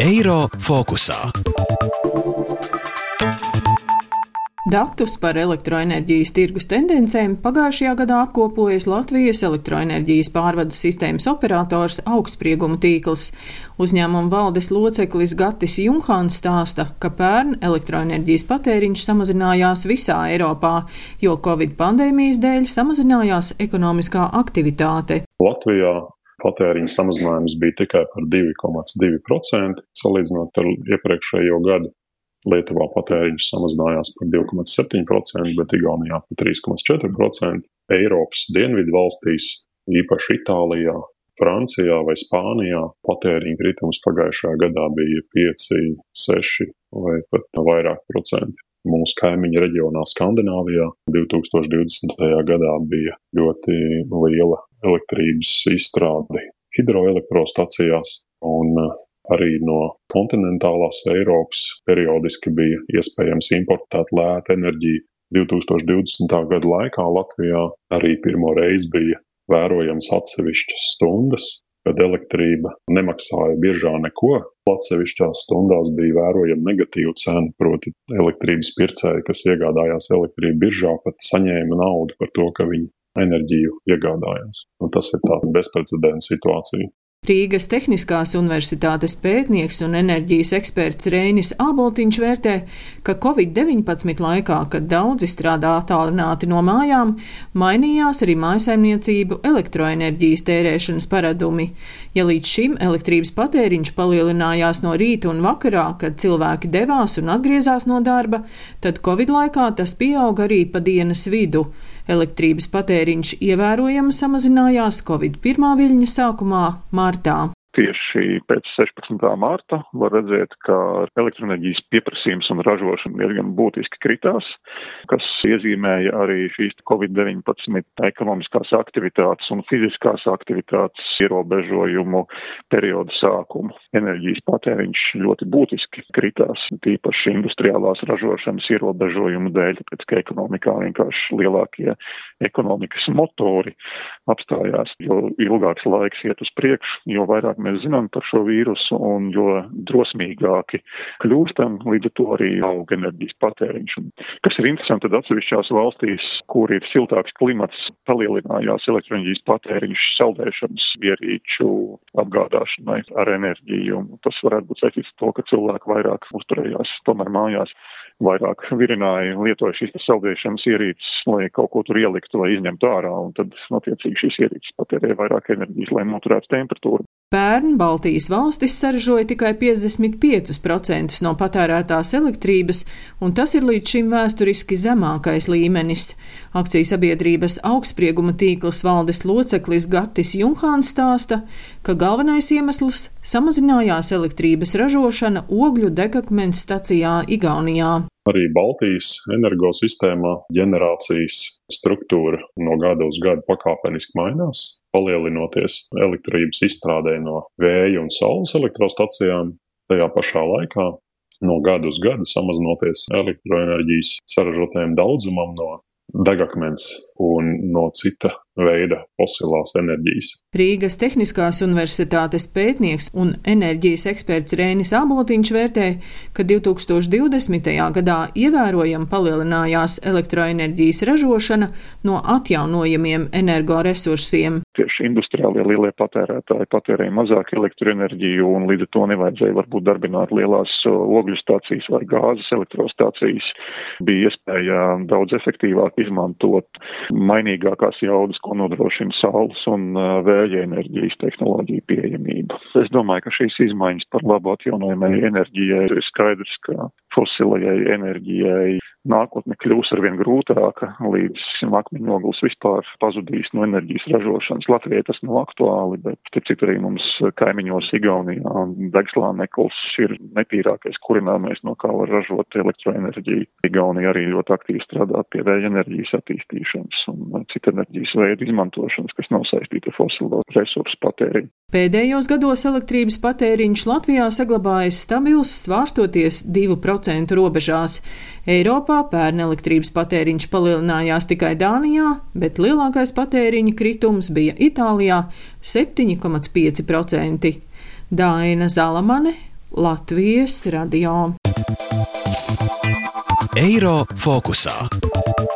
Eiro fokusā. Datus par elektroenerģijas tirgus tendencēm pagājušajā gadā apkopojas Latvijas elektroenerģijas pārvades sistēmas operators augstsprieguma tīkls. Uzņēmuma valdes loceklis Gatis Junhāns stāsta, ka pērn elektroenerģijas patēriņš samazinājās visā Eiropā, jo Covid pandēmijas dēļ samazinājās ekonomiskā aktivitāte. Latvijā patēriņa samazinājums bija tikai par 2,2% salīdzinot ar iepriekšējo gadu. Lietuvā patēriņš samazinājās par 2,7%, bet Igaunijā par 3,4%. Eiropas dienvidu valstīs, īpaši Itālijā, Francijā vai Spānijā, patēriņa kritums pagājušajā gadā bija 5, 6 vai pat vairāk procenti. Mūsu kaimiņu reģionā Skandināvijā 2020. gadā bija ļoti liela elektrības izstrāde hidroelektrostacijās, un arī no kontinentālās Eiropas periodiski bija iespējams importēt lētu enerģiju. 2020. gada laikā Latvijā arī pirmo reizi bija vērojams atsevišķas stundas, kad elektrība nemaksāja biežā neko. Atsevišķās stundās bija vērojama negatīva cena, proti, elektrības pircēji, kas iegādājās elektrību biržā, pat saņēma naudu par to, ka viņi enerģiju iegādājās. Un tas ir tāds bezprecedenta situācija. Rīgas Tehniskās universitātes pētnieks un enerģijas eksperts Reinis Āboltiņš vērtē, ka Covid-19 laikā, kad daudzi strādā attālināti no mājām, mainījās arī mājasaimniecību elektroenerģijas tērēšanas paradumi. Ja līdz šim elektrības patēriņš palielinājās no rīta un vakarā, kad cilvēki devās un atgriezās no darba, tad Covid laikā tas pieauga arī pa dienas vidu. Elektrības patēriņš ievērojami samazinājās Covid-1 viļņa sākumā martā. Tieši pēc 16. mārta var redzēt, ka elektroenerģijas pieprasījums un ražošana diezgan būtiski kritās, kas iezīmēja arī šīs Covid-19 ekonomiskās aktivitātes un fiziskās aktivitātes ierobežojumu periodu sākumu. Enerģijas patēriņš ļoti būtiski kritās, tīpaši industriālās ražošanas ierobežojumu dēļ, tāpēc ka ekonomikā vienkārši lielākie ekonomikas motori apstājās, jo ilgāks laiks iet uz priekšu, jo vairāk mēs zinām par šo vīrusu un jo drosmīgāki kļūstam, līdz ar to arī aug enerģijas patēriņš. Kas ir interesanti, tad atsevišķās valstīs, kur ir siltāks klimats, palielinājās elektroenerģijas patēriņš saldēšanas ierīču apgādāšanai ar enerģiju. Un tas varētu būt saistīts ar to, ka cilvēki vairāk uzturējās tomēr mājās vairāk virināja, lietoja šīs saldēšanas ierīces, lai kaut ko tur ieliktu vai izņemtu ārā, un tad, attiecīgi, šīs ierīces patērēja vairāk enerģijas, lai noturētu temperatūru. Pērn Baltijas valstis saražoja tikai 55% no patērētās elektrības, un tas ir līdz šim vēsturiski zemākais līmenis. Akcijas sabiedrības augstsprieguma tīkls valdes loceklis Gatis Junhāns stāsta, ka galvenais iemesls - samazinājās elektrības ražošana ogļu degakmens stacijā Igaunijā. Arī Baltijas energosistēmā ģenerācijas struktūra no gada uz gadu pakāpeniski mainās palielinoties elektrības izstrādē no vēja un saules elektrostacijām, tajā pašā laikā no gada uz gadu samazinoties elektroenerģijas saražotajam daudzumam no degakmens un no cita veida fosilās enerģijas. Rīgas Tehniskās Universitātes pētnieks un enerģijas eksperts Rēnis Abotiņš vērtē, ka 2020. gadā ievērojami palielinājās elektroenerģijas ražošana no atjaunojamiem energoresursiem. Tieši industriālie lielie patērētāji patērēja mazāk elektroenerģiju un līdz ar to nevajadzēja varbūt darbināt lielās ogļu stācijas vai gāzes elektrostācijas. Bija iespēja daudz efektīvāk izmantot mainīgākās jaudas, ko nodrošina saules un vēja enerģijas tehnoloģija pieejamība. Es domāju, ka šīs izmaiņas par labu atjaunojamai enerģijai ir skaidrs, ka fosilajai enerģijai nākotne kļūs arvien grūtāka, līdz akmeņoglis vispār pazudīs no enerģijas ražošanas. Latvijai tas nav aktuāli, bet, citu, arī mums kaimiņos Igaunijā degslānekls ir netīrākais kurināmais, no kā var ražot elektroenerģiju. Igaunija arī ļoti aktīvi strādā pie vēja enerģijas attīstīšanas un citu enerģijas veidu izmantošanas, kas nav saistīta ar fosilo resursu patēriņu. Pēdējos gados elektrības patēriņš Latvijā saglabājas stabils, svārstoties 2% robežās. Eiropā pērn elektrības patēriņš palielinājās tikai Dānijā, bet lielākais patēriņa kritums bija Itālijā - 7,5%. Daina Zalamane, Latvijas radio. Eiro fokusā.